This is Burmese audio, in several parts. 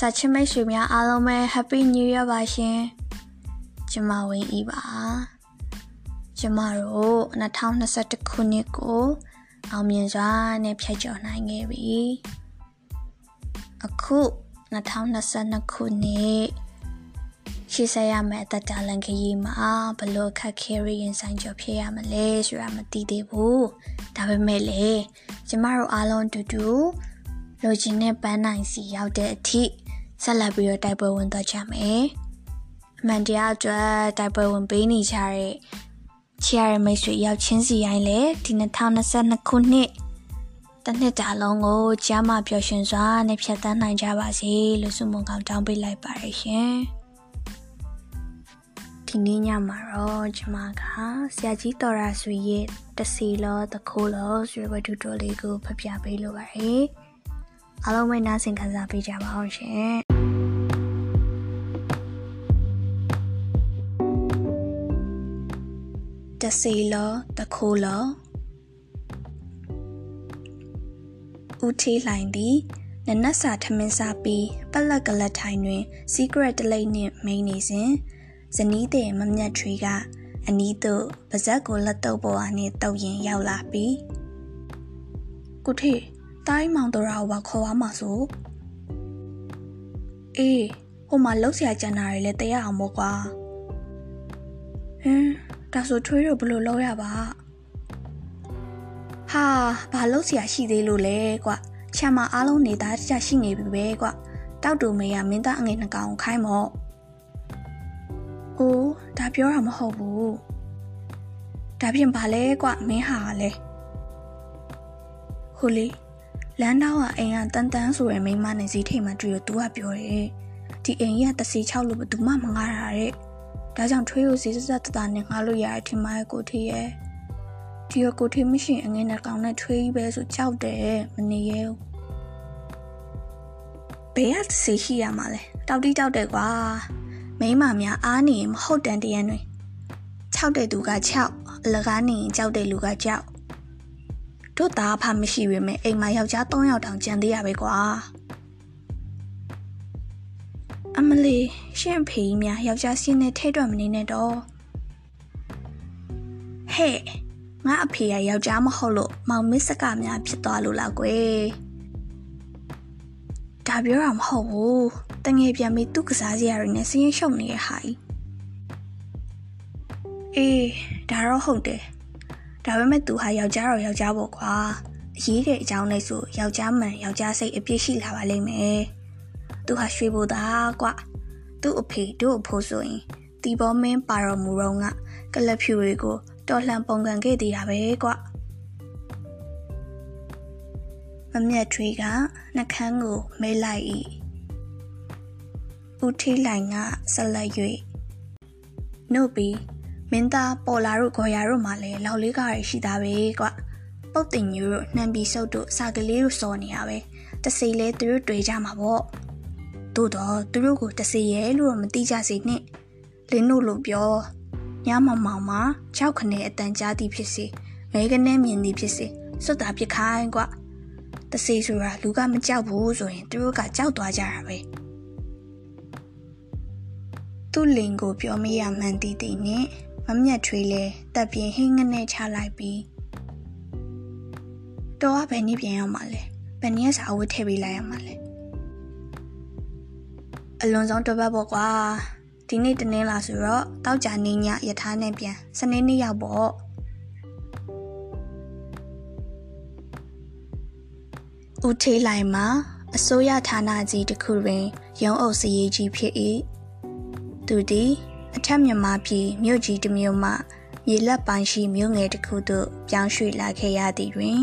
စာချစ်မိတ်ဆွေများအားလုံးပဲ Happy New Year ပါရှင်ကျမဝင်းဤပါကျမတို့2021ခုနှစ်ကိုအောင်မြင်စွာနဲ့ဖြတ်ကျော်နိုင်ခဲ့ပြီအခု2022ခုနှစ်ရှေ့ဆက်ရမယ့်အသက်တာလန်ခရီးမှာဘလို့ခက်ခဲရရင်ဆိုင်ကျော်ဖြစ်ရမလဲဆိုတာမသိသေးဘူးဒါပေမဲ့လေကျမတို့အားလုံးတူတူလိုချင်တဲ့ပန်းနိုင်စီရောက်တဲ့အထိ ဆက်လက်ပြီးတော့တိုက်ပွဲဝင်သွားကြမယ်အမှန်တရားအတွက်တိုက်ပွဲဝင်ပေးနေကြတဲ့ချီရတဲ့မိတ်ဆွေရောက်ချင်းစီရိုင်းလေဒီ2022ခုနှစ်တနှစ်တာလုံးကိုကျမ်းမာပျော်ရွှင်စွာနဲ့ဖြတ်သန်းနိုင်ကြပါစေလို့ဆုမွန်ကောင်းတောင်းပေးလိုက်ပါရရှင်ဒီနေ့ညမှာတော့ကျမကဆရာကြီးတော်ရာဆွေရဲ့တစီလောတခိုးလောဆိုတဲ့ဝတ္ထုတော်လေးကိုဖပြပေးလိုပါတယ်အားလုံးပဲနားဆင်ခံစားပေးကြပါအောင်ရှင် စီလောတခိုးလောဦးထီးလှိုင်သည်နနက်စာထမင်းစားပြီးပလက်ကလတ်ထိုင်တွင် secret တလိမ့်နှင့်မိန်နေစဉ်ဇနီးတဲ့မမြတ်ထွေးကအနီးသို့ပါဇက်ကိုလက်တော့ပေါ်အနေတုပ်ရင်ရောက်လာပြီးကုထေတိုင်းမောင်တော်ရာကိုပါခေါ်ပါမှာဆိုအေးဟိုမှာလှုပ်ရှားကြံတာတွေလည်းတရားအောင်မို့ကွာဟင်း ဒါဆိုထွေးတို့ဘလို့လောက်ရပါဟာဘာလှုပ်ရှားရှိသေးလို့လဲကွာချမ်းမအားလုံးနေသားကြရှိနေပြီပဲကွာတောက်တူမေကမင်းသားအငယ်နှကောင်ခိုင်းမော့အိုးဒါပြောတာမဟုတ်ဘူးဒါပြင်ပါလဲကွာမင်းဟာလဲဟိုလေလမ်းတော့ကအိမ်ကတန်တန်းဆိုရယ်မိမနဲ့ဈေးထိပ်မှာတွေ့ရသူကပြောတယ်ဒီအိမ်ကြီးကတစီ6လို့ဘယ်သူမှမငားတာတဲ့ ဒါကြောင့်ထွေးကိုဈေးစစတတနဲ့ငားလို့ရတယ်ထင်ပါရဲ့ကိုထေးရဲ့ဒီရကိုထေးမရှိအငင်းနဲ့ကောင်နဲ့ထွေးကြီးပဲဆိုကြောက်တယ်မနေရဲဘူးဘယ်ကတစီရှိရမှာလဲတောက်တိတောက်တယ်ကွာမိမများအားနေမဟုတ်တန်တရန်တွေ6တဲ့သူက6အလကားနေရင်ကြောက်တဲ့လူကကြောက်တို့သားဖမရှိပေမဲ့အိမ်မှာယောက်ျား3ယောက်တောင်ကြံသေးရပဲကွာ အမလီရှင့်ဖေကြီးများယောက်ျားစင်းနဲ့ထဲတွက်မနေနဲ့တော့ဟဲ့ငါအဖေကယောက်ျားမဟုတ်လို့မောင်မစ်စကများဖြစ်သွားလို့လားကွယ်ဒါပြောတာမဟုတ်ဘူးတငယ်ပြန်ပြီးသူ့ကစားစရာတွေနဲ့စင်းရှုံနေတဲ့ဟာကြီးအေးဒါတော့ဟုတ်တယ်ဒါပေမဲ့သူဟာယောက်ျားတော့ယောက်ျားပေါ့ကွာအရေးတဲ့အကြောင်းလေးဆိုယောက်ျားမှန်ယောက်ျားစိတ်အပြည့်ရှိလာပါလိမ့်မယ် သူဟာရွှေဘိုသားကွာသူ့အဖေတို့အဖိုးဆိုရင်တီဘောမင်းပါတော်မူတော့ကကလပ်ဖြူတွေကိုတော်လှန်ပုံကန်ခဲ့သေးတာပဲကွာမမြတ်ထွေးကနှကန်းကိုမဲလိုက်၏ဦးထီးလိုင်ကဆက်လက်၍နှုတ်ပြီးမင်းသားပေါ်လာတို့ခေါ်ရတို့မှလည်းလောက်လေးကားရရှိသားပဲကွပုတ်တင်ညူတို့နှံပြီးစုပ်တို့စာကလေးတို့စော်နေရပဲတစီလဲသူတို့တွေ့ကြမှာပေါ့ သို့တော့သူတို့ကိုတစီရဲလို့တော့မသိကြစေနဲ့လင်းတို့လိုပြောညမမောင်မှာ၆ခနဲ့အတန်ကြားသည်ဖြစ်စေမဲကနေမြင်သည်ဖြစ်စေစွတ်တာပြခိုင်းကွတစီဆိုတာလူကမကြောက်ဘူးဆိုရင်သူတို့ကကြောက်သွားကြတာပဲသူ့လင်ကိုပြောမရမှန်တည်တည်နဲ့မမြတ်ထွေးလဲတက်ပြင်းဟင်းငနဲ့ချလိုက်ပြီးတော့ဘယ်နည်းပြန်ရမှာလဲဘယ်နည်းစာအဝတ်ထည့်ပေးလိုက်ရမှာလဲ အလွန်ဆုံးတစ်ပတ်ပေါ့ကွာဒီနေ့တနင်္လာဆိုတော့တောက်ကြနေညယထာနဲ့ပြန်စနေနေ့ရောက်ပေါ့ဦးထေးလိုက်မှာအစိုးရဌာနကြီးတစ်ခုတွင် ရုံးအုပ်စရေးကြီးဖြစ်၏သူသည်အထက်မြန်မာပြည်မြို့ကြီးတစ်မြို့မှမြေလက်ပိုင်းရှိမြို့ငယ်တစ်ခုသို့ပြောင်းရွှေ့လာခဲ့ရသည်တွင်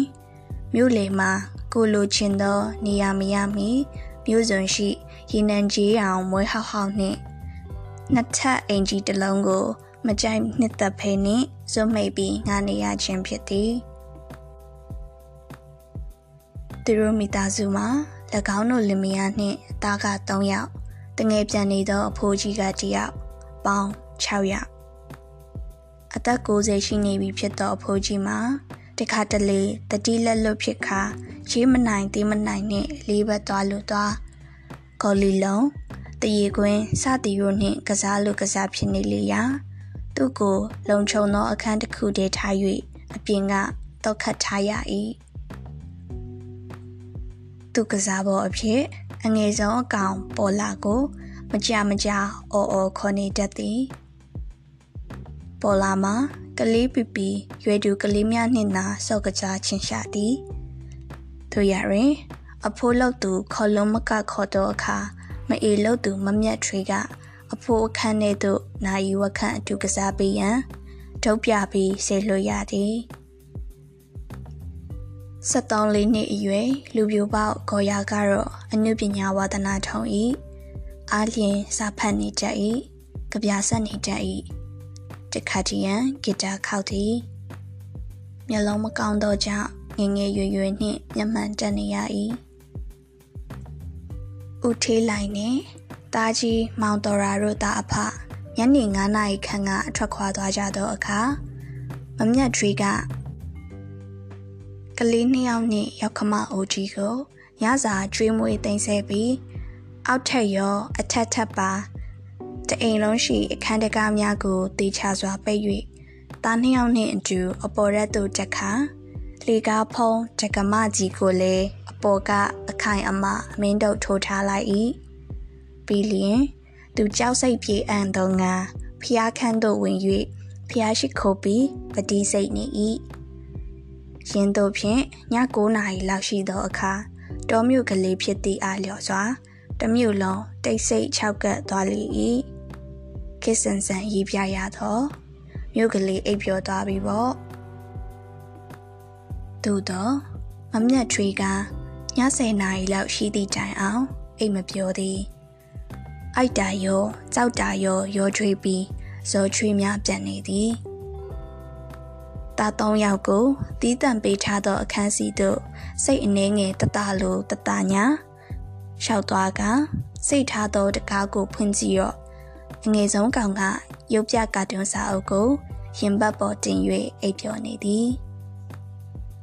မြို့လေမှာကိုလိုချင်သော နေရာမရမီမြို့စုံရှိ ရေနံကြီးအောင်မွေးဟောက်ဟောက်နှင့်နှစ်ထပ်အင်ဂျီတစ်လုံးကို မကြိုက်နှစ်သက်ဖဲနှင့်ဇွတ်မိတ်ပြီးငာနေရခြင်းဖြစ်သည်သူတို့မိသားစုမှာ၎င်းတို့လင်မယားနှင့်အသားက3ယောက်တငယ်ပြန်နေသောအဖိုးကြီးက1ယောက်ပေါင်း6ယောက်အသက်60ရှိနေပြီဖြစ်သောအဖိုးကြီးမှာတခါတလေတတိလက်လွတ်ဖြစ်ခါရေးမနိုင်သေးမနိုင်နဲ့လေးဘက်သွားလို့သွား ဂကော်လီလုံးတရေကွင်းစသည်တို့နှင့်ကစားလိုကစားဖြစ်နေလေရာသူ့ကိုလုံခြုံသောအခန်းတစ်ခုတည်းထား၍အပြင်ကတောက်ခတ်ထားရ၏သူကစားပေါ်အဖြစ်အငယ်ဆုံးအကောင်ပေါ်လာကို မကြမကြအော်အော်ခေါ်နေတတ်သည်ပေါ်လာမှာကလေးပီပီရွယ်သူကလေးများနှင့်သာစော့ကစားချင်းရှာသည်တို့ရရင် အဖိုးလောက်သူခေါ်လုံးမကခေါ်တော့အခါမအေလို့သူမမြတ်ထွေးကအဖိုးအခန်းထဲသို့နာယီဝခန့်အတူကစားပေးရန်ထုတ်ပြပြီးဆေလွှတ်ရသည်73လေးနှစ်အရွယ်လူပြိုပေါက်ဂော်ယာကတော့အနုပညာဝါသနာထုံ၏အားလျင်စာဖတ်နေတတ်၏ကြပြဆက်နေတတ်၏တခါတည်းရန်ဂီတာခောက်သည်မျက်လုံးမကောင်းတော့ကြောင့်ငငယ်ရွယ်ရွယ်နှင့်မျက်မှန်တက်နေရ၏ ဦးထေးလိုက်နှင့်တာကြီးမောင်တော်ရာတို့သားအဖညနေ9နာရီခန့်ကအထွက်ခွာသွားကြသောအခါမမြတ်ထွေးကကလေးနှစ်ယောက်နှင့်ရောက်ခမအိုကြီးကိုညစာကျွေးမွေးသိမ်းဆဲပြီးအောက်ထက်ရောအထက်ထပ်ပါတအိမ်လုံးရှိအခန်းတကားများကိုတေချာစွာပိတ်၍သားနှစ်ယောက်နှင့်အတူအပေါ်ရက်သို့တက်ခါလေကားဖုံးတက္ကမကြီးကိုလည်းအ ပေါ်ကအခိုင်အမာမင်းတို့ထိုးထားလိုက်၏ပြီးလျင်သူကြောက်စိတ်ပြေအံသောငါဖျားခန်းသို့ဝင်၍ဖျားရှိခိုးပြီးပတိစိတ်နေ၏ရင်တို့ဖြင့်ည9နာရီလောက်ရှိသောအခါတောမြို့ကလေးဖြစ်သည့်အားလျော်စွာတမြို့လုံးတိတ်ဆိတ်ခြောက်ကပ်သွားလေ၏ခစ်ဆန်ဆန်ရေးပြရသောမြို့ကလေးအိပ်ပျော်သွားပြီပေါ့သို့တော့မမြတ်ထွေးက ည10နာရီလောက်ရှိသည့်တိုင်အောင်အိတ်မပြောသည်အိုက်တာရောကြောက်တာရောရောချွေးပြီးဇော်ချွေးများပြန်နေသည်တာသုံးယောက်ကိုတီးတန့်ပေးထားသောအခန်းစီသို့စိတ်အနှဲငယ်တတလိုတတညာလျှောက်သွားကစိတ်ထားသောတကားကိုဖွင့်ကြည့်ရော့အငယ်ဆုံးကောင်ကရုပ်ပြကာတွန်းစာအုပ်ကိုရင်ဘတ်ပေါ်တင်၍အိပ်ပျော်နေသည်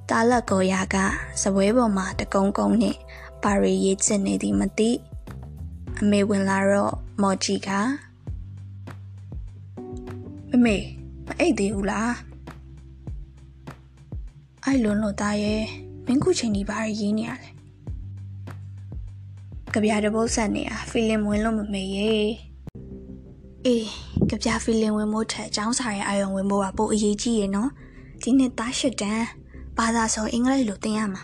တာလက်ကိုရာကစပွဲပေါ်မှာတကုံကုံနှင့်ပါရီရေးချစ်နေသည်မသိအမေဝင်လာတော့မော်ကြီးကမမေမအိတ်သေးဘူးလားအဲ့လွန်လို့သားရဲ့မင်းခုချိန်ဒီဘာရေးနေရလဲကြပြတပုတ်ဆက်နေတာဖီလင်ဝင်လို့မမေရဲ့အေးကြပြဖီလင်ဝင်မို့ထက်အကြောင်းစာရဲ့အာယုံဝင်မို့ကပိုအရေးကြီးရေနော်ဒီနှစ်သားရှစ်တန်း ဘာသာဆိုအင်္ဂလိပ်လိုသင်ရမှာ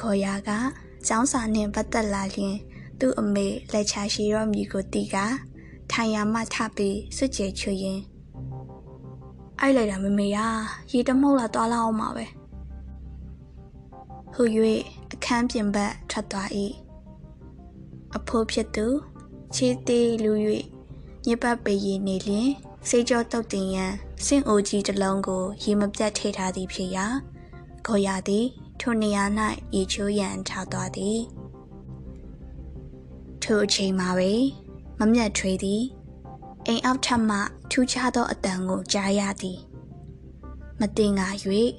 ခေါ်ရကကျောင်းစာနှင့်ပတ်သက်လာလျင် သူ့အမေလက်ချရှိရောမြည်ကိုတီးကထိုင်ရမှထပြီးစွတ်ကြဲချွေရင်အိုက်လိုက်တာမမေရရေတမှုတ်လာသွားလာအောင်ပါပဲဟူ၍အခန်းပြင်ဘက်ထွက်သွား၏အဖိုးဖြစ်သူခြေသေးလူ၍ညစ်ပတ်ပေရည်နေလျင် စေကြောတုတ်တင်ရန်စင့်အိုကြီးတစ်လုံးကိုရေမပြတ်ထိထားသည်ဖြစ်ရာခေါ်ရသည် ထိုနေရာ၌ရေချိုးရန်ထားသွားသည်ထိုအချိန်မှာပဲမမြတ်ထွေးသည်အိမ်အောက်ထပ်မှထူးခြားသောအတန်ကိုကြားရသည်မတင်ငါ၍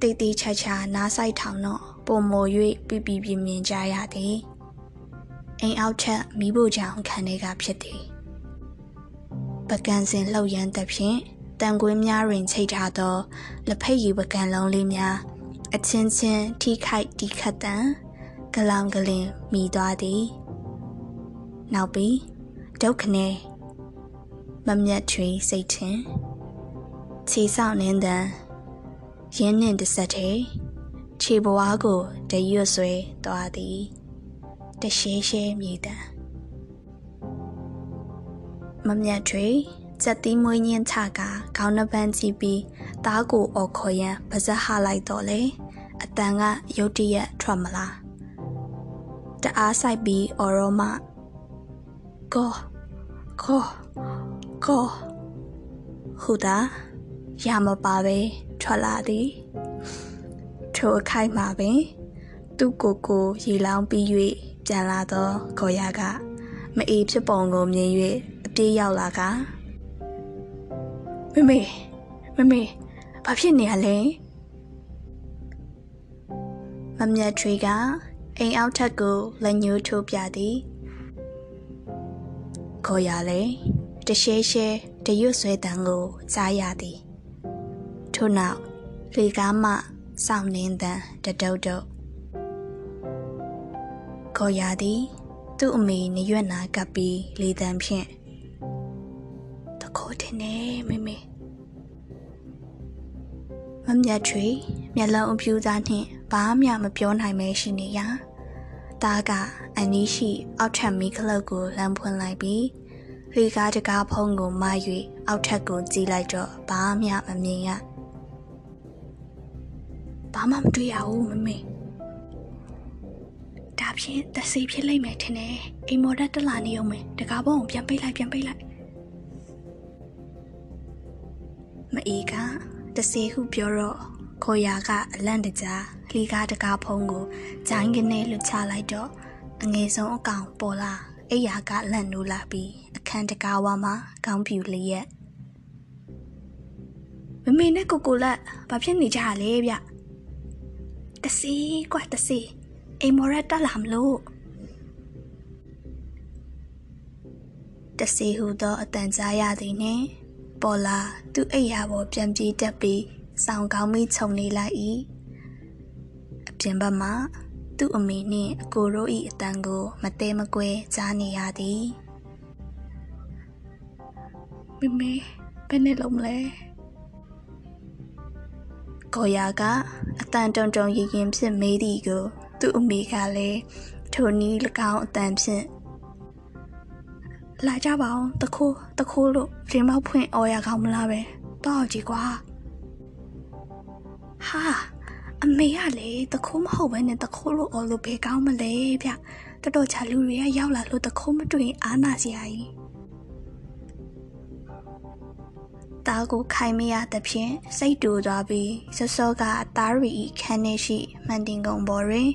တိတ်တိချာချာနားဆိုင်ထောင်တော့ပုံမော်၍ပြပြပြမြင်ကြရသည်အိမ်အောက်ထက်မိဖို့ကြောင့်ခံနေကဖြစ်သည် ပကံစင်လှုပ်ရမ်းသဖြင့်တန်ကွင်းများတွင်ချိတ်ထားသောလက်ဖက်ရည်ပကံလုံးလေးများအချင်းချင်းထိခိုက်တီခတ်တန်ဂလောင်ကလင်မိသွားသည်နောက်ပြီးဒုက္ခနဲ့မမြတ်ထွေစိတ်ထင်ခြေဆောက်နင်းတန်ရင်းနှင့်တဆက်ထဲခြေဘွားကိုတရွတ်ဆွဲသွားသည်တရှဲရှဲမြေတန် မမြတ်ထွေစက်သီးမွေးညင်းချကခေါင်းနှပန်းကြည့်ပြီးသားကိုအော်ခေါ်ရန်ပါဇက်ဟလိုက်တော့လေအတန်ကရုတ်တရက်ထွက်မလားတအားဆိုင်ပြီးအော်ရောမကောကောကောဟူတာရမပါပဲထွက်လာသည်ထိုအခိုက်မှာပင်သူ့ကိုယ်ကိုရေလောင်းပြီး၍ပြန်လာသောခေါ်ရကမအေးဖြစ်ပုံကိုမြင်၍ အပြေးရောက်လာကမမေမမေဘာဖြစ်နေရလဲမမမြတ်ထွေးကအိမ်အောက်ထက်ကိုလက်ညှိုးထိုးပြသည်ခေါ်ရလေတရှဲရှဲတရွတ်ဆွဲတန်ကိုကြားရသည်ထို့နောက်လေကားမှစောင့်နှင်းတန်တတုတ်တုတ်ခေါ်ရသည် သူ့အမေနရွက်နာကပ်ပြီးလေတံဖြင့်တ ခိုးတင်နေမေမေမမြတ်ချွေမျက်လုံးအပြူသားနှင့်ဘာမှမပြောနိုင်မဲရှိနေရာတားကအန်နီးရှိအောက်ထပ်မီးခလုတ်ကိုလမ်းဖွင့်လိုက်ပြီးလေကားတကားဖုံးကိုမ၍အောက်ထပ်ကိုကြည့်လိုက်တော့ဘာမှမမြင်ရဘာမှမတွေ့ရဘူးမမေဒါဖြင့်တစီဖြစ်လိမ့်မယ်ထင်တယ်အိမ်မော်ဒတ်တက်လာနေအောင်မယ်တကားဘုံကိုပြန်ပိတ်လိုက်ပြန်ပိတ်လိုက် မအေးကတစီဟုပြောတော့ခေါ်ရာကအလန့်တကြားလီကားတကားဖုံးကိုဂျိုင်းကနေလွတ်ချလိုက်တော့အငယ်ဆုံးအကောင်ပေါ်လာအိယာကလန့်နိုးလာပြီးအခန်းတကားဝါမှာကောင်းပြူလျက်မမေနဲ့ကိုကိုလက်ဘာဖြစ်နေကြရလဲဗျတစီကွာတစီအိမ်မော်ရက်တက်လာမလို့တစီဟူသောအတန်ကြားရသည်နှင့် ပေါ်လာသူ့အိယာပေါ်ပြန်ပြေးတက်ပြီးစောင်းကောင်းမိခြုံနေလိုက်၏အပြင်ဘက်မှသူ့အမေနှင့်အကိုတို့၏အတန်ကို မတဲမကွဲကြားနေရသည်မမေဘယ်နဲ့လုံးမလဲကိုရာကအတန်တုံတုံရင်ရင်ဖြစ်မေးသည်ကို သူ့အမေကလည်းထိုနီး၎င်းအတန်ဖြင့် လာကြပါအောင်တခိုးတခိုးလို့ရင်မောက်ဖွင့်အော်ရကောင်းမလားပဲတော့ကြည့်ကွာဟာအမေကလေတခိုးမဟုတ်ဘဲနဲ့တခိုးလို့အော်လို့ဘယ်ကောင်းမလဲဗျတော်တော်ချာလူတွေကရောက်လာလို့တခိုးမတွေ့အားနာစရာကြီးတားကိုခိုင်မရသဖြင့်စိတ်တူသွားပြီးစောစောကအသားရီခန်းထဲရှိမှန်တင်ကုန်ပေါ်တွင်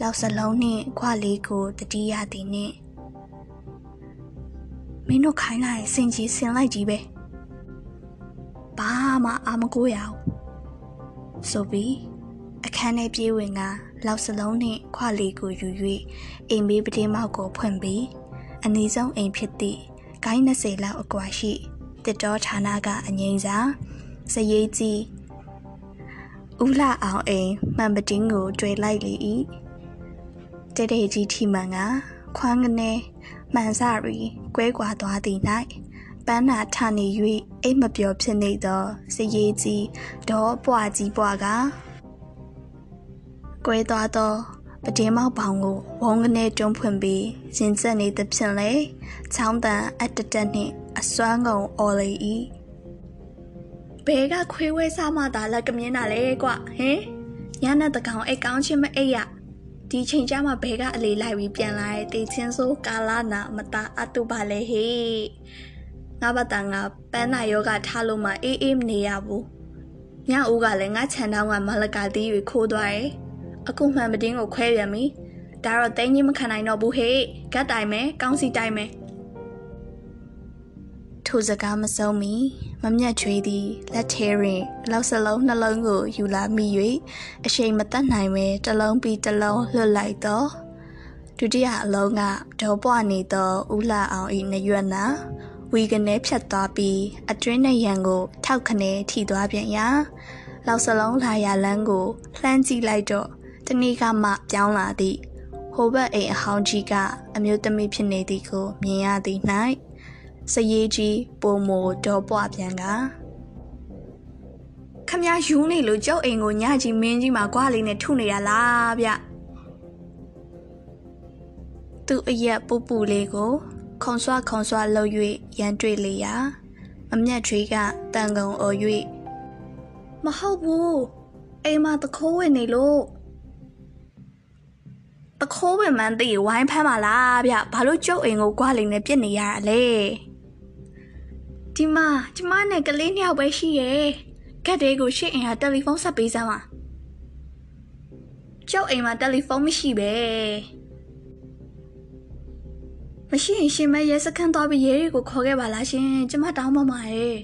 လောက်စလုံးနှင့်ခွလေးကိုတတိယသည်နှင့် မင်းတို့ခိုင်းလိုက်စင်ကြီးဆင်လိုက်ကြီးပဲဘာမှအာမကိုရအောင်ဆိုပြီးအခန်းထဲပြေးဝင်ကလောက်စလုံးနှင့်ခွလေးကိုယူ၍အိမ်မေးပတင်းမောက်ကိုဖွင့်ပြီးအနည်းဆုံးအိမ်ဖြစ်သည့်ဂိုင်း20လောက်အကွာရှိတစ်တော်ဌာနကအငိမ့်စာစရေးကြီးဦးလာအောင်အိမ်မှန်ပတင်းကိုတွေ့လိုက်လေ၏တဲတဲကြီးထီမှန်ကခွမ်းကနေ မှန်စရီကွဲကွာသွားသည်၌ပန်းနာထနေ၍အိမ်မပြောဖြစ်နေသောစရေးကြီးဒေါ်ပွားကြီးပွားကကွဲသွားသောပတင်းမောက်ပေါင်ကိုဝုံကနေတွန်းဖွင့်ပြီးရင်ကျက်နေသဖြင့်လေချောင်းတန်အတတက်နှင့်အစွမ်းကုန်အော်လေ၏ဘဲကခွေးဝဲစားမှသာလက်ကမြင်းတာလေကွဟင်ညနေတကောင်အိတ်ကောင်းချင်းမအိတ်ရ ဒီချိန်ကျမှဘဲကအလေးလိုက်ပြီးပြန်လာတဲ့တေချင်းဆိုးကာလာနာမတာအတုပါလေဟေးငါဘာတန်ငါပန်းနာယောဂထားလို့မှအေးအေးမနေရဘူးညဦးကလည်းငါခြံတောင်းကမလကာတီး၍ခိုးသွားတယ်အခုမှန်မတင်းကိုခွဲပြန်ပြီဒါတော့တင်းကြီးမခံနိုင်တော့ဘူးဟေ့ဂတ်တိုင်မယ်ကောင်းစီတိုင်မယ် ထိုစကားမဆုံးမီမမျက်ချွေးသည်လက်ထဲတွင်လောက်စလုံးနှလုံးကိုယူလာမိ၍အရှိန်မတတ်နိုင်ပဲတစ်လုံးပြီးတစ်လုံးလွတ်လိုက်တော့ဒုတိယအလုံးကဒေါ်ပွားနေသောဦးလာအောင်၏နရွက်နာဝီကနေဖြတ်သွားပြီးအတွင်းနဲ့ရန်ကို ထောက်ခနဲထိသွားပြန်ရာလောက်စလုံးလာရလန်းကိုလှမ်းကြည့်လိုက်တော့တနေ့ကမှပြောင်းလာသည့်ဟိုဘက်အိမ်အဟောင်းကြီးကအမျိုးသမီးဖြစ်နေသည်ကိုမြင်ရသည်၌ စရေးကြီးပုံမိုဒေါ်ပွားပြန်ကခမယူနေလို့ကြောက်အိမ်ကိုညကြီးမင်းကြီးမှာကွာလေးနဲ့ထုနေရလားဗျသူ့အရက်ပူပူလေးကိုခုံဆွခုံဆွလှုပ်၍ရန်တွေ့လေရာအမျက်ချွေးကတန်ကုံအော်၍မဟုတ်ဘူးအိမ်မှာတခိုးဝင်နေလို့တခိုးဝင်မှန်းသိဝိုင်းဖမ်းပါလားဗျဘာလို့ကျုပ်အိမ်ကိုကွာလိမ့်နဲ့ပြစ်နေရတာလဲ ဒီမှာဒီမနဲ့ကလေးနှစ်ယောက်ပဲရှိရဲ့ကတ်တဲကိုရှင့်အိမ်ဟာတယ်လီဖုန်းဆက်ပေးစမ်းပါကျုပ်အိမ်မှာတယ်လီဖုန်းမရှိပဲမရှိရင်ရှင်မရဲစခန်းသွားပြီးရဲတွေကိုခေါ်ခဲ့ပါလားရှင်ကျမတောင်းပန်ပါရဲ့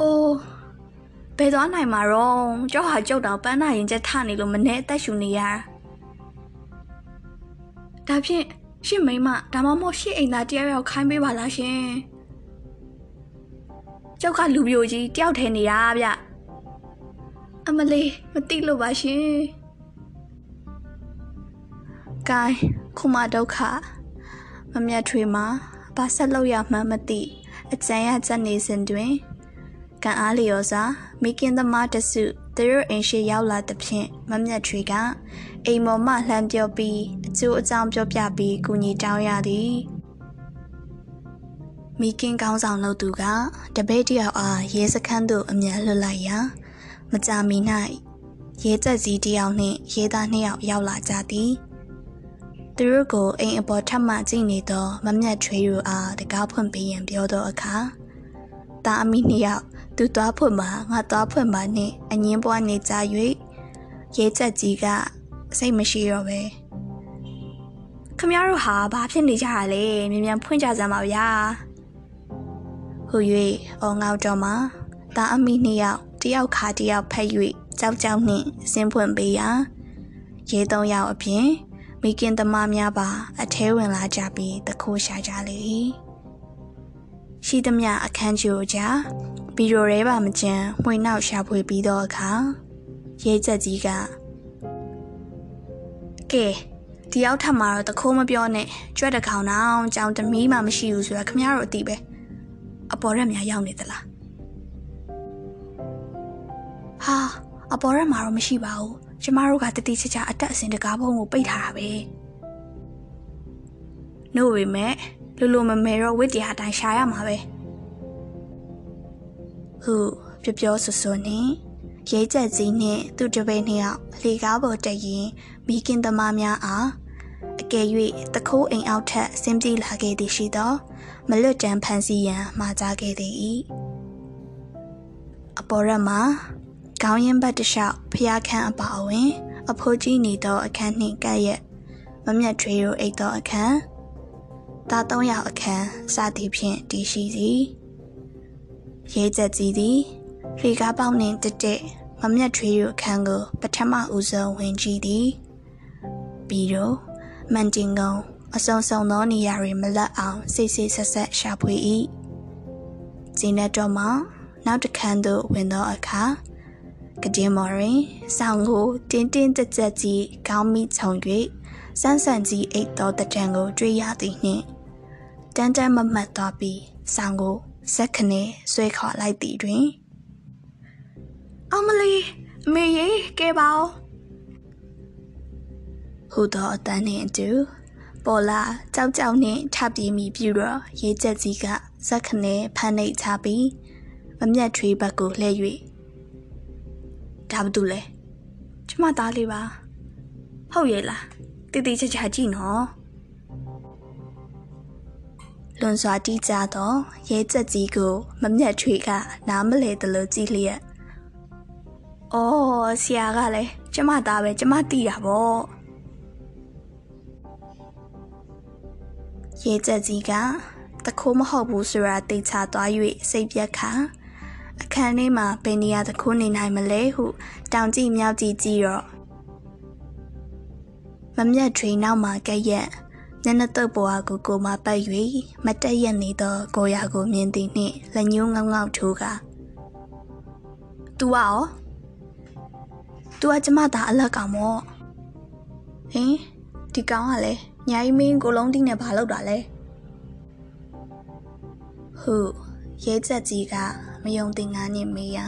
အိုးဘယ်သွားနိုင်မှာတော့ကြောက်ဟာကြောက်တော့ပန်းနာရင်ချက်ထနေလို့မနဲ့အသက်ရှူနေရတာဒါဖြင့်ရှင့်မိမဒါမှမဟုတ်ရှင့်အိမ်သားတယောက်ယောက်ခိုင်းပေးပါလားရှင် ကျောက်ကလူပြိုကြီးတယောက်ထဲနေရဗျအမလေးမသိလို့ပါရှင်ကဲခုမဒုက္ခမမြတ်ထွေမှာဘာဆက်လို့ရမှန်းမသိအကြံရချက်နေစဉ်တွင်ကံအားလျော်စွာမိခင်သမားတစုသူတို့အိမ်ရှိရောက်လာသဖြင့်မမြတ်ထွေကအိမ်မော်မှလှမ်းပြောပြီးအကျိုးအကြောင်းပြောပြပြီးကူညီတောင်းရသည် မိခင်ကောင်းဆောင်လုပ်သူကတပည့်တယောက်အားရဲစခန်းသို့အမြန်လွတ်လိုက်ရာမကြာမီ၌ရဲချက်ကြီးတယောက်နှင့်ရဲသားနှစ်ယောက်ရောက်လာကြသည်သူတို့ကိုအိမ်အပေါ်ထပ်မှကြည့်နေသောမမြတ်ချွေးတို့အားတကားဖွင့်ပေးရန်ပြောသောအခါတာအမိနှစ်ယောက်သူသွားဖွင့်မှာငါသွားဖွင့်မှာနှင့်အငင်းပွားနေကြ၍ရဲချက်ကြီးကစိတ်မရှိတော့ပဲခမရတို့ဟာဘာဖြစ်နေကြတာလဲမြန်မြန်ဖွင့်ကြစမ်းပါဗျာ ဟူ၍အော်ငေါတော်မှာတာအမိနှစ်ယောက်တယောက်ခါတယောက်ဖက်၍ကြောက်ကြောက်နှင့်ဆင်းဖွင့်ပေးရာရဲသုံးယောက်အပြင်မိခင်သမားများပါ အထဲဝင်လာကြပြီးတခိုးရှာကြလေ၏ရှိသမျှအခန်းကျိုကြဘီရိုရဲပါမကျန်မှွေနောက်ရှာဖွေပြီးတော့အခါရဲချက်ကြီးကကဲဒီရောက်ထမှာတော့တခိုးမပြောနဲ့ကြွက်တကောင်တော့ကြောင်တမီးမှမရှိဘူးဆိုတော့ခမရတို့အတိပဲ အပေါ်ရက်များရောက်နေသလားဟာအပေါ်ရက်မှာတော့မရှိပါဘူးကျမတို့ကတတိချာချာအတက်အစင်တကားဘုံကိုပိတ်ထားတာပဲ။နို့ဝေမဲ့လူလူမမဲတော့ဝိတ္တရားတိုင်းရှာရမှာပဲ။ဟုပြောပြောဆဆနဲ့ရဲချက်ကြီးနဲ့သူ့တပည့်နှစ်ယောက်လေကားပေါ်တက်ရင်မိခင်သမားများအားအကယ်၍တခိုးအိမ်အောက်ထက်ဆင်းပြေးလာခဲ့သည်ရှိသော မလွတ်တမ်းဖန်စီရန်မှာကြားခဲ့သည်၏အပေါ်ရက်မှာခေါင်းရင်ဘတ်တလျှောက်ဖျားခန်းအပါအဝင် အဖိုးကြီးနေသောအခန်းနှင့်ကပ်ရက်မမြတ်ထွေးတို့အိတ်သောအခန်းသားသုံးယောက်အခန်းစသည်ဖြင့်တည်ရှိသည်ရေးချက်ကြီးသည်ရေကားပေါင်းနှင့်တက်တက်မမြတ်ထွေးတို့အခန်းကို ပထမဦးဆုံးဝင်ကြည့်သည်ပြီးတော့မန်တင်ကုံ အစုံစုံသောနေရာတွေမလတ်အောင်စိတ်စိတ်ဆက်ဆက်ရှာဖွေ၏ဇင်းနဲ့တော့မှနောက်တစ်ခန်းသို့ဝင်သောအခါကဒင်းမော်ရင်ဆောင်းကိုတင်းတင်းကြပ်ကြပ်ကြီးခေါင်းမိခြုံ၍စန်းစန်းကြီးအိတ်သောတံကိုတွေ့ရသည်နှင့်တန်းတန်းမမတ်သွားပြီးဆောင်းကိုဇက်ခနဲ့ဆွဲခေါ်လိုက်သည်တွင်အမလီအမေရေကဲပါဦးဟူသောအတန်းနှင့်အတူ ပေါ်လာကြောက်ကြောက်နှင့်ထပြေးမိပြီးတော့ရေးချက်ကြီးကဇက်ခနဲ့ဖမ်းနှိပ်ချပြီးမမြတ်ထွေးဘက်ကိုလှည့်၍ဒါဘာတူလဲကျမသားလေးပါဟုတ်ရဲ့လားတိတိကျကျကြည့်နော်လွန်စွာတီးကြသောရဲချက်ကြီးကိုမမျက်ထွေကနားမလဲတလို့ကြည့်လျက်။အော်ဆရာကလည်းကျမသားပဲကျမတီးတာပေါ့။ ရဲချက်ကြီးကတခိုးမဟုတ်ဘူးဆိုတာသိချသွား၍စိတ်ပြက်ခါအခန်းထဲမှာဘယ်နေရာတစ်ခုနေနိုင်မလဲဟုတောင်ကြည့်မြောက်ကြည့်ကြည့်တော့မမြတ်ထွေနောက်မှာကဲ့ရဲ့ညနေတုပ်ပေါ်ကိုကိုမပတ်၍မတက်ရက်နေသောကိုရာကိုမြင်သည်နှင့်လက်ညှိုးငေါငေါထိုးက။ "तू ရော तू ကကျမသားအလက်ကောင်မော့။ဟင်ဒီကောင်ကလည်း ညာကြီးမင်းကိုလုံးတီးနဲ့ဘာလုပ်တာလဲ။ဟုရဲချက်ကြီးကမယုံတင်ငါနဲ့မေးရ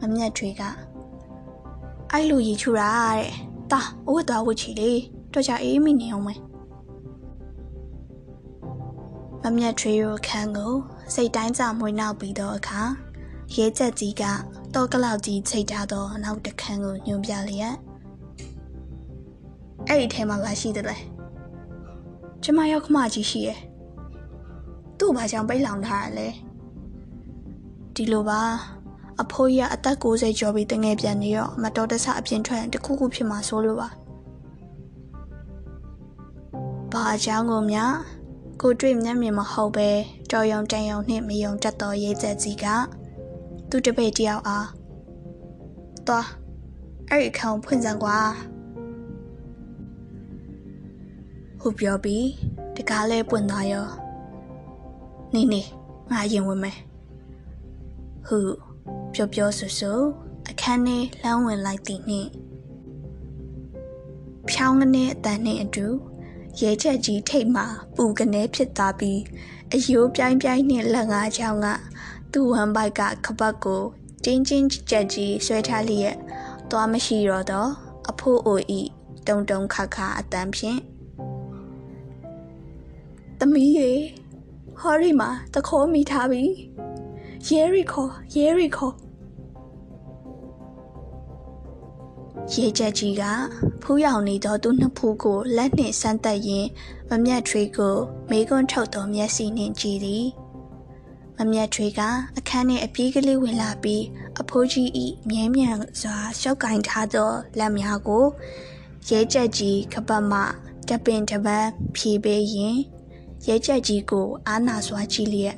မမြတ်ထွေကအဲ့လိုရီချူတာတဲ့တာအဝတ်သွားဝတ်ချီလေတော့ကြအေးမိနေအောင်မယ်မမြတ်ထွေရောခန်းကိုစိတ်တိုင်းကြမွေးနောက်ပြီးတော့အခါရဲချက်ကြီးကတော့ကလောက်ကြီးချိန်ထားသောနောက်တစ်ခန်းကိုညွှန်ပြလျက်အဲ့ဒီထဲမှာပါရှိတယ်လေ ကျမရောက်ခမကြီးရှိရဲ့သူ့ဘာကြောင့်ပိတ်လောင်ထားရလဲဒီလိုပါအဖိုးကြီးကအသက်60ကျော်ပြီးတငယ်ပြန်နေတော့မတော်တဆအပြင်ထွက်တခုခုဖြစ်မှာဆိုလို့ပါဘာအကြောင်းကိုမြကိုတွေ့မျက်မြင်မဟုတ်ပဲတော်ယုံတန်ယုံနှင့်မယုံတတ်သောရေးချက်ကြီးကသူ့တပည့်တယောက်အားသွားအဲ့ဒီအခန်းဖွင့်စမ်းကွာ ဟုတ်ပြောပြီးတကားလဲပွင့်သွားရောနေနေငါရင်ဝင်မယ်ဟုတ်ပြောပြောဆူဆူအခန်းထဲလမ်းဝင်လိုက်သည်နှင့်ဖြောင်းကနေအတန်နှင့်အတူရဲချက်ကြီးထိတ်မှပူကနေဖြစ်သွားပြီးအယိုးပြိုင်းပြိုင်းနှင့်လက်ငါးချောင်းကသူ့ဝမ်ဘိုက်ကခပတ်ကိုတင်းချင်းကြက်ကြီးဆွဲထားလျက်သွားမရှိတော့တော့အဖိုးအိုဤတုံတုံခါခါအတန်ဖြင့် သမီးရေဟောရီမှာတခေါ်မိထားပြီရဲရီခေါ်ရဲရီခေါ်ရေချက်ကြီးကဖူးရောင်နေသောသူနှစ်ဖူးကိုလက်နှင့်ဆန်းသက်ရင်းမမြတ်ထွေးကိုမေကွန်းထုတ်သောမျက်စိနှင့်ကြည့်သည်မမြတ်ထွေးကအခန်းထဲအပြေးကလေးဝင်လာပြီးအဖိုးကြီးဤမြဲမြံစွာရှောက်ကင်ထားသောလက်များကိုရဲချက်ကြီးကပတ်မှတပင်တပန်းဖြေပေးရင် ရဲချက်ကြီးကိုအာနာစွာကြည့်လျက်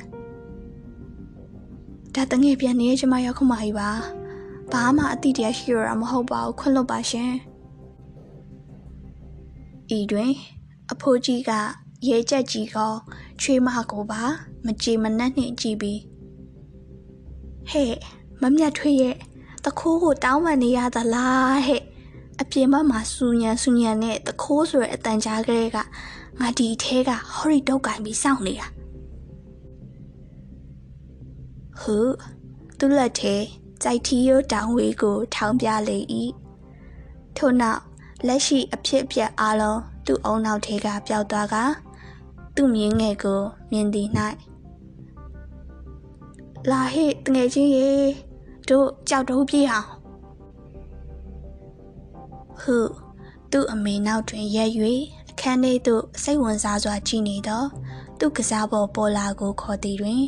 ဒါတငယ်ပြန်နေကျမရောက်ခမကြီးပါဘာမှအတိတရားရှိရတာမဟုတ်ပါဘူးခွင့်လွတ်ပါရှင်ဤတွင် အဖိုးကြီးကရဲချက်ကြီးကချွေးမကိုပါ မကြည်မနှက်နှင့်ကြည့်ပြီးဟဲ့မမြတ်ထွေးရဲ့တခိုးကိုတောင်းပန်နေရသလားဟဲ့အပြင်ဘက်မှာစူညံစူညံနဲ့တခိုးဆိုတဲ့အတန်ကြားကလေးက ငါဒီထဲကဟော်ရီတုတ်ကင်ပြီးစောင့်နေတာဟုတ်သူ့လက်ထဲကြိုက်ထီရိုးတောင်ဝေးကို ထောင်းပြလေ၏ထို့နောက်လက်ရှိအဖြစ်အပျက်အလုံးသူ့အုံနောက်ထဲကပျောက်သွားကသူ့မြင်းငယ်ကို မြင်သည်၌လာဟေ့တငယ်ချင်းရေတို့ကြောက်တော့ပြေးအောင်ဟုသူ့အမေနောက်တွင်ရက်၍အ ခန်းထဲသို့စိတ်ဝင်စားစွာကြည့်နေသောသူ့ကစားပေါ်ပေါ်လာကိုခေါ်သည်တွင်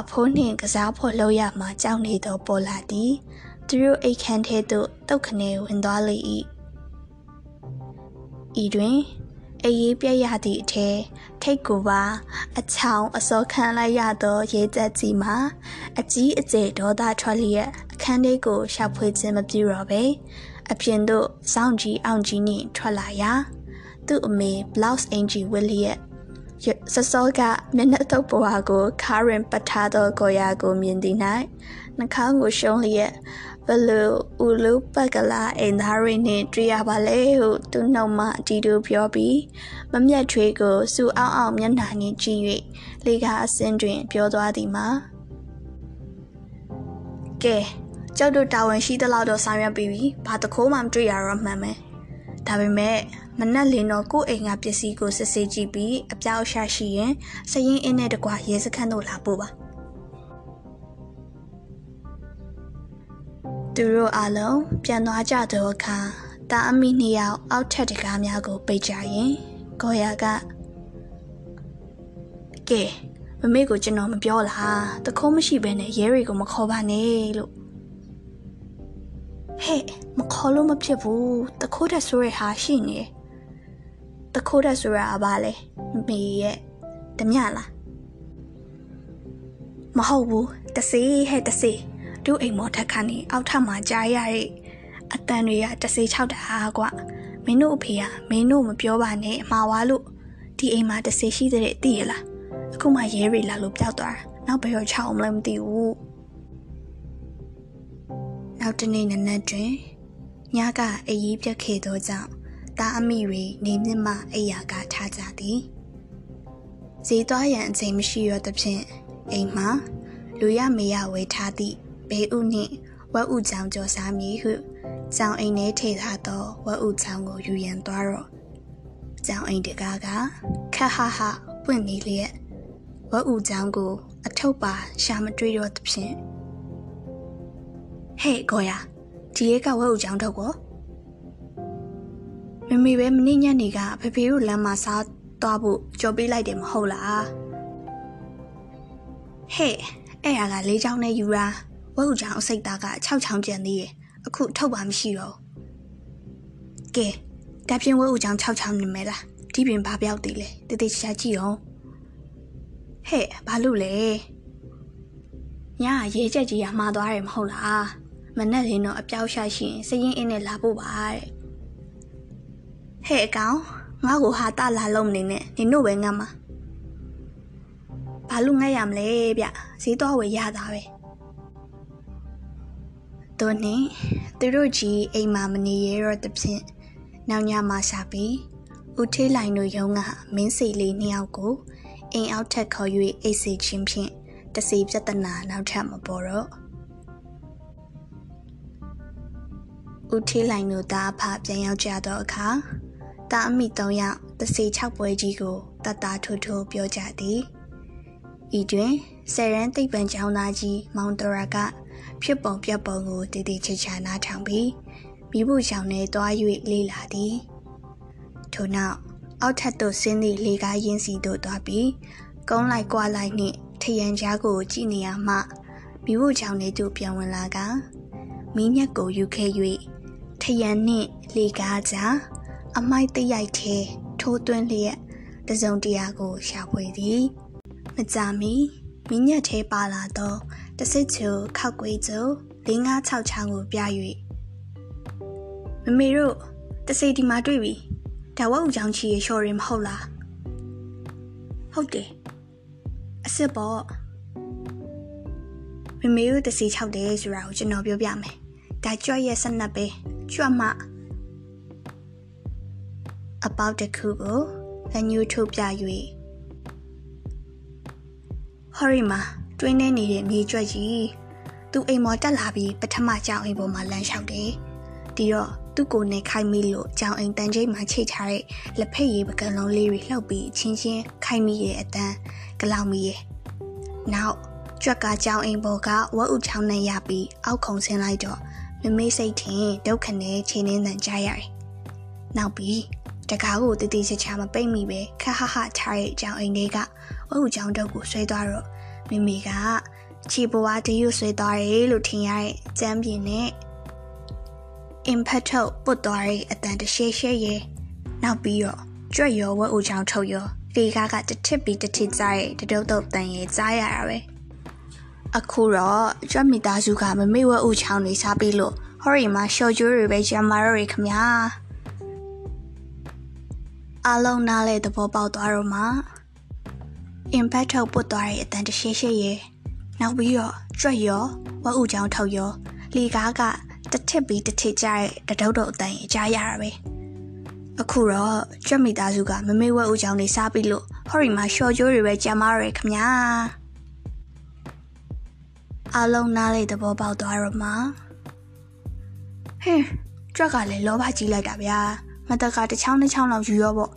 အဖိုးနှင့်ကစားဖို့လောက်ရမှကြောက်နေသောပေါ်လာသည်သူတို့အိတ်ခမ်းထဲသို့တုတ်ခနဲဝင်သွားလေ၏ဤတွင်အေးရေးပြက်ရသည့်အထဲထိတ်ကိုပါအချောင်အစောခံလိုက်ရသောရဲသက်ကြီးမှာအကြီးအကျယ်ဒေါသထွက်လျက်အခန်းလေးကိုရှာဖွေခြင်းမပြုတော့ပဲအပြင်သို့စောင့်ကြည့်အောင်ကြီးနှင့်ထွက်လာရာ သူ့အမေ blouse အင်ဂျီဝစ်လျက်စစောကမျက်နှာတုပ်ပွားကိုခါရင်ပထားသောကိုရာကိုမြင်သည်၌နှာခေါင်းကိုရှုံးလျက်ဘလို့ဦးလူပကလာအိမ်သားတွေနဲ့တွေ့ရပါလေဟုသူနှုတ်မှအတီတူပြောပြီးမမျက်ထွေးကိုစူအောင်အောင်မျက်နှာနှင့်ကြည့်၍လေကားအစင်းတွင် ပြောသွားသည်မှာကဲကျောက်တို့တာဝန်ရှိသလောက်တော့ဆောင်ရွက်ပြီးပြီဘာတခိုးမှမတွေ့ရတော့မှန်မယ် ဒါပေမဲ့မနက်လင်းတော့ကိုယ့်အိမ်ကပစ္စည်းကိုစစ်ဆေးကြည့်ပြီးအပြောက်ရှာရှိရင်စရင်အင်းနဲ့တကွာရဲစခန်းသို့လာပို့ပါသူတို့အလုံးပြန်သွားကြသောအခါတာအမိနှစ်ယောက်အောက်ထက်တကားများကိုပိတ်ကြရင်ကိုရကကဲမမေကိုကျွန်တော်မပြောလားတခုံးမရှိဘဲနဲ့ရဲတွေကိုမခေါ်ပါနဲ့လို့ ဟဲ့မခေါ်လို့မဖြစ်ဘူးတခိုးတဲ့ဆိုရဟာရှိနေတခိုးတဲ့ဆိုတာအပါလေမေရဲ့တမျှလားမဟုတ်ဘူးတစေးဟဲ့တစေးတို့အိမ်မော်ထက်ခါနေအောက်ထပ်မှာကြားရတဲ့အတန်တွေကတစေးချောက်တာကွာမင်းတို့အဖေကမင်းတို့မပြောပါနဲ့အမှားဝါလို့ဒီအိမ်မှာတစေးရှိတဲ့သိရလားအခုမှရဲရီလာလို့ပျောက်သွားတာနောက်ဘယ်တော့ချောက်အောင်လဲမသိဘူး နောက်တနေ့နနက်တွင်ညကအရေးပြတ်ခဲ့သောကြောင့်တာအမိတွေနေမြင့်မှအိယာကထားကြသည်ဈေးသွားရန်အချိန်မရှိရသဖြင့်အိမ်မှာလူရမေရဝေထားသည့်ဘေးဥနှင့်ဝက်ဥချောင်းကြော်စားမည်ဟုကြောင်အိမ်ထဲထိထားသောဝက်ဥချောင်းကိုယူရန်သွားတော့ကြောင်အိမ်တကားကခက်ဟဟပွင့်နေလျက်ဝက်ဥချောင်းကို အထုပ်ပါရှာမတွေ့တော့သဖြင့် ဟဲ့ကိုရဒီရဲကဝက်ဥချောင်းထုတ်ကိုမမေပဲမနေ့ညနေကဖေဖေတို့လမ်းမှာစားသွားဖို့ကြော်ပေးလိုက်တယ်မဟုတ်လားဟဲ့အဲ့ဟာကလေးချောင်းနဲ့ယူတာဝက်ဥချောင်းအစိတ်သားက6ချောင်းကျန်သေးရဲ့အခုထုတ်ပါမရှိတော့ကဲတပြင်းဝက်ဥချောင်း6ချောင်းနေမဲလားဒီပြင်ဘာပြောက်သေးလဲတတိချာကြည့်အောင်ဟဲ့ဘာလို့လဲညာရဲချက်ကြီးကမှားသွားတယ်မဟုတ်လား မနဲ့လင်းတော့အပြောက်ရှာရှိရင်စရင်အင်းနဲ့လာဖို့ပါတဲ့ဟဲ့အကောင်ငါ့ကိုဟာတလာလုံးနေနဲ့နင်တို့ပဲငတ်မှာဘာလို့ငတ်ရမလဲဗျဈေးတော့ဝယ်ရတာပဲတို့နဲ့သူတို့ကြီးအိမ်မှာမနေရတော့တဖြင့်နောက်ညမှရှာပြီးဦးထေးလိုင်တို့ရုံးကမင်းစီလေးနှစ်ယောက်ကိုအိမ်အောက်ထက်ခေါ်၍အိတ်စီချင်းဖြင့်တစီပြဿနာနောက်ထပ်မပေါ်တော့ ဦးထေးလိုင်တို့သားအဖပြန်ရောက်ကြတော့အခါတာအမိ၃ယောက်တစီ၆ပွဲကြီးကိုတတ်တာထိုးထိုးပြောကြသည်ဤတွင်ဆယ်ရန်သိပ္ပံကျောင်းသားကြီးမောင်တော်ရာကဖြစ်ပုံပြပုံကိုတည်တည်ချာချာနားထောင်ပြီးမိဖို့ချောင်းနဲ့တွား၍လေ့လာသည်ထို့နောက်အောက်ထပ်သို့ဆင်းသည့်လေကားရင်းစီသို့တွားပြီးကုန်းလိုက်ကွာလိုက်နှင့်ထရန်ကြားကိုကြည့်နေရမှမိဖို့ချောင်းလေးသို့ပြန်ဝင်လာကမင်းညက်ကိုယူခဲ့၍ ထရန်နှင့်လေကားကြားအမိုက်တရိုက်ထဲထိုးသွင်းလျက်တစုံတရာကိုရှာဖွေသည်မကြမီမင်းညက်ထဲပါလာသောတဆစ်ချူခောက်ကွေးကျို၄၅၆ချောင်းကိုပြ၍မမေတို့တစိဒီမှာတွေ့ပြီဒါဝတ်ဦးချောင်းချီရလျှော်ရင်မဟုတ်လားဟုတ်တယ်အစ်စ်ပေါ့မမေတို့တစီ6တယ်ဆိုတာကိုကျွန်တော်ပြောပြမယ် ဒါကြွရဲ့ဆက်နပ်ပဲကြွမှအပေါက်တစ်ခုကိုလက်ညှိုးထုတ်ပြ၍ဟော်ရီမာတွင်းနေနေတဲ့မြေကြွက်ကြီးသူအိမ်မော်တက်လာပြီးပထမကြောင်အိမ်ပေါ်မှာလမ်းလျှောက်တယ်ဒီတော့သူ့ကိုယ်နဲ့ခိုင်မိလို့ကြောင်အိမ်တန်ကျိတ်မှာချိတ်ထားတဲ့လက်ဖက်ရည်ပကံလုံးလေးတွေလှုပ်ပြီးချင်းချင်းခိုင်မိရဲ့အတန်းကလောင်မိရဲ့နောက်ကြွက်ကကြောင်အိမ်ပေါ်ကဝက်ဥချောင်းနဲ့ရပြီးအောက်ခုံဆင်းလိုက်တော့ မမေးစိတ်ထင်ဒုက္ခနဲ့ချင်းနှင်းတန်ကြရတယ်နောက်ပြီးတကားကိုတတိချာချာမပိတ်မိပဲခဟဟထားတဲ့ကြောင်အိမ်လေးကဝက်ဥချောင်းတုပ်ကိုဆွဲသွားတော့မိမိကခြေပွားတရွဆွဲသွားတယ်လို့ထင်ရတဲ့ကျမ်းပြင်နဲ့ impact ထုတ်ပုတ်သွားတဲ့အတန်တရှဲရှဲရဲ့နောက်ပြီးတော့ကြွက်ရောဝက်အိုချောင်းထုတ်ရောလေကားကတထစ်ပြီးတထစ်ကြားရဲ့တတုတ်တုတ်တန်ရဲ့ကြားရတာပဲ အခုတော့ကြွက်မိသားစုကမမေ့ဝက်အိုချောင်းနေစားပြီးလို့ဟော်ရီမှာရှော့ကျိုးတွေပဲကျမ်းမာတော့ရခမညာအလုံးနားလေသဘောပေါက်သွားတော့မှ impact ထုတ်ပုတ်သွားတဲ့အတန်တရှဲရှဲရဲ့နောက်ပြီးတော့ကြွက်ရောဝက်ဥချောင်းထုတ်ရောလေကားကတထစ်ပြီးတထစ်ကြတဲ့တတုတ်တုတ်အတန်အကြားရတာပဲအခုတော့ကြွက်မိသားစုကမမေဝက်ဦးချောင်းနေစားပြီးလို့ဟော်ရီမှာရှော့ကျိုးတွေပဲကြမ်းမာရယ်ခမညာ အလုံးနားလေးသဘောပေါက်သွားတော့မှဟင်းကြွက်ကလည်းလောဘကြီးလိုက်တာဗျာမတကတစ်ချောင်းတစ်ချောင်းလောက်ယူရောပေါ့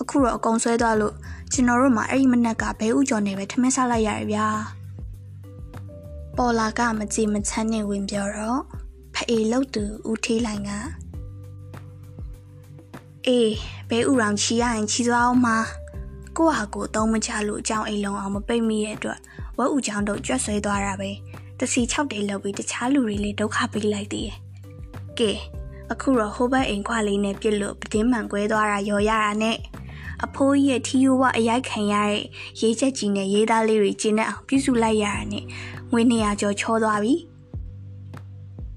အခုတော့အကုန်ဆွဲသွားလို့ကျွန်တော်တို့မှအဲ့ဒီမနက်ကဘဲဥကျော်နေပဲထမင်းစားလိုက်ရတယ်ဗျာပေါ်လာကမကြည်မချမ်းနဲ့ဝင်ပြောတော့ဖအေလုတ်သူဦးထေးလိုင်ကအေးဘဲဥရောင်ချီရရင်ချီသွားအောင်မှာကိုဟာကိုသုံးမချလို့အကြောင်းအိမ်လုံးအောင်မပိတ်မိရဲ့အတွက်ဝက်ဥချောင်းတို့ကြွက်ဆွဲသွားတာပဲ တစီ6တေလောက်ပြီးတခြားလူတွေလည်းဒုက္ခပေးလိုက်သေးရဲ့ကဲအခုတော့ဟိုဘက်အိမ်ခွာလေးနဲ့ပြစ်လို့ပတင်းမှန်ကွဲသွားတာရော်ရတာနဲ့အဖိုးကြီးရဲ့ထီယိုဝအရိုက်ခံရတဲ့ရေးချက်ကြီးနဲ့ရေးသားလေးတွေကျင်းတဲ့အောင်ပြုစုလိုက်ရတာနဲ့ငွေ200ကျော်ချောသွားပြီ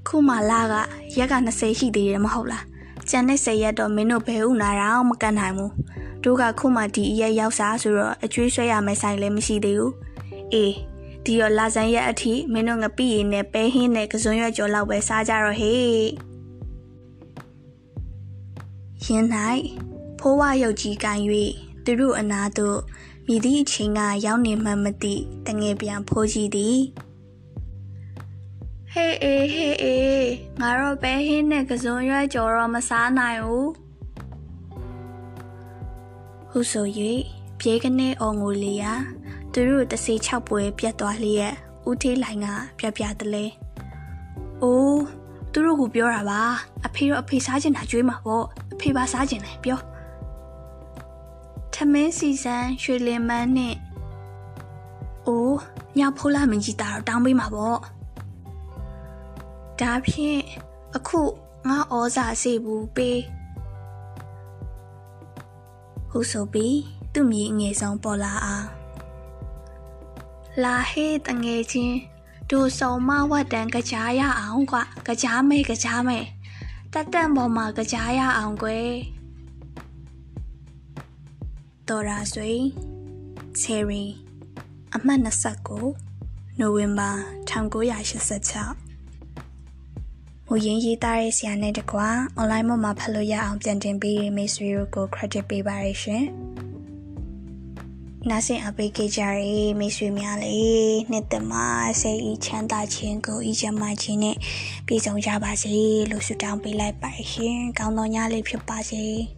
ခုမှလာကရက်က20ရှိသေးတယ်မဟုတ်လားကျန်တဲ့10ရက်တော့မင်းတို့ဘယ်ဥနာတော့မကန်နိုင်ဘူးတို့ကခုမှဒီအရက်ရောက်စားဆိုတော့အကျွေးဆွဲရမယ့်ဆိုင်လည်းမရှိသေးဘူးအေး ဒီတော့လာဆန်းရက်အထိမင်းတို့ငပိရည်နဲ့ပဲဟင်းနဲ့ကစွန်းရွက်ကြော်လောက်ပဲစားကြတော့ဟေးရင်း၌ဖိုးဝရုပ်ကြီးကန်၍သူတို့အနာသို့မြည်သည့်အချိန်ကရောက်နေမှမသိတငယ်ပြန်ဖိုးကြီးသည်ဟေးအေးဟေးအေးငါတော့ပဲဟင်းနဲ့ကစုံရွက်ကြော်တော့မစားနိုင်ဘူးဟုဆို၍ပြေးကနေအော်ငိုလျာ သူတို့တစီ၆ပွဲပြတ်သွားလျက်ဦးထေးလိုင်ကပြပြတလဲ။အိုးသူတို့ကပြောတာပါအဖေတော့အဖေစားကျင်တာကြွေးမှာပေါ့အဖေပါစားကျင်တယ်ပြော။ထမင်းစီစံရွှေလင်မန်းနဲ့အိုးညဖိုးလာမင်းကြီးတာတော့တောင်းပေးမှာပေါ့။ဒါဖြင့်အခုငါဩဇာစေဘူးပေးဟုဆိုပြီးသူ့မြေငယ်ဆုံးပေါ်လာအောင် လာဟေးတငယ်ချင်းဒူဆုံမဝတ်တန်ကြကြားရအောင်ကွာကြကြားမေကြကြားမေတက်တက်ပေါ်မှာကြကြားရအောင်ကွယ်တော်ရာဆွေချယ်ရီအမှတ်29နိုဝင်ဘာ1986မူရင်းရေးသားတဲ့ဆရာနဲ့တကွာ online မှာဖတ်လို့ရအောင်ပြန်တင်ပေးတဲ့မိတ်ဆွေတို့ကို credit ပေးပါရရှင်။ နာဆင်အပေးခဲ့ကြရမိတ်ဆွေများလေးနှစ်သက်မှာစိတ်ဤချမ်းသာခြင်းကိုဤချမ်းသာခြင်းနဲ့ပြည့်စုံကြပါစေလို့ဆုတောင်းပေးလိုက်ပါရှင်။ကောင်းသောညလေးဖြစ်ပါစေ။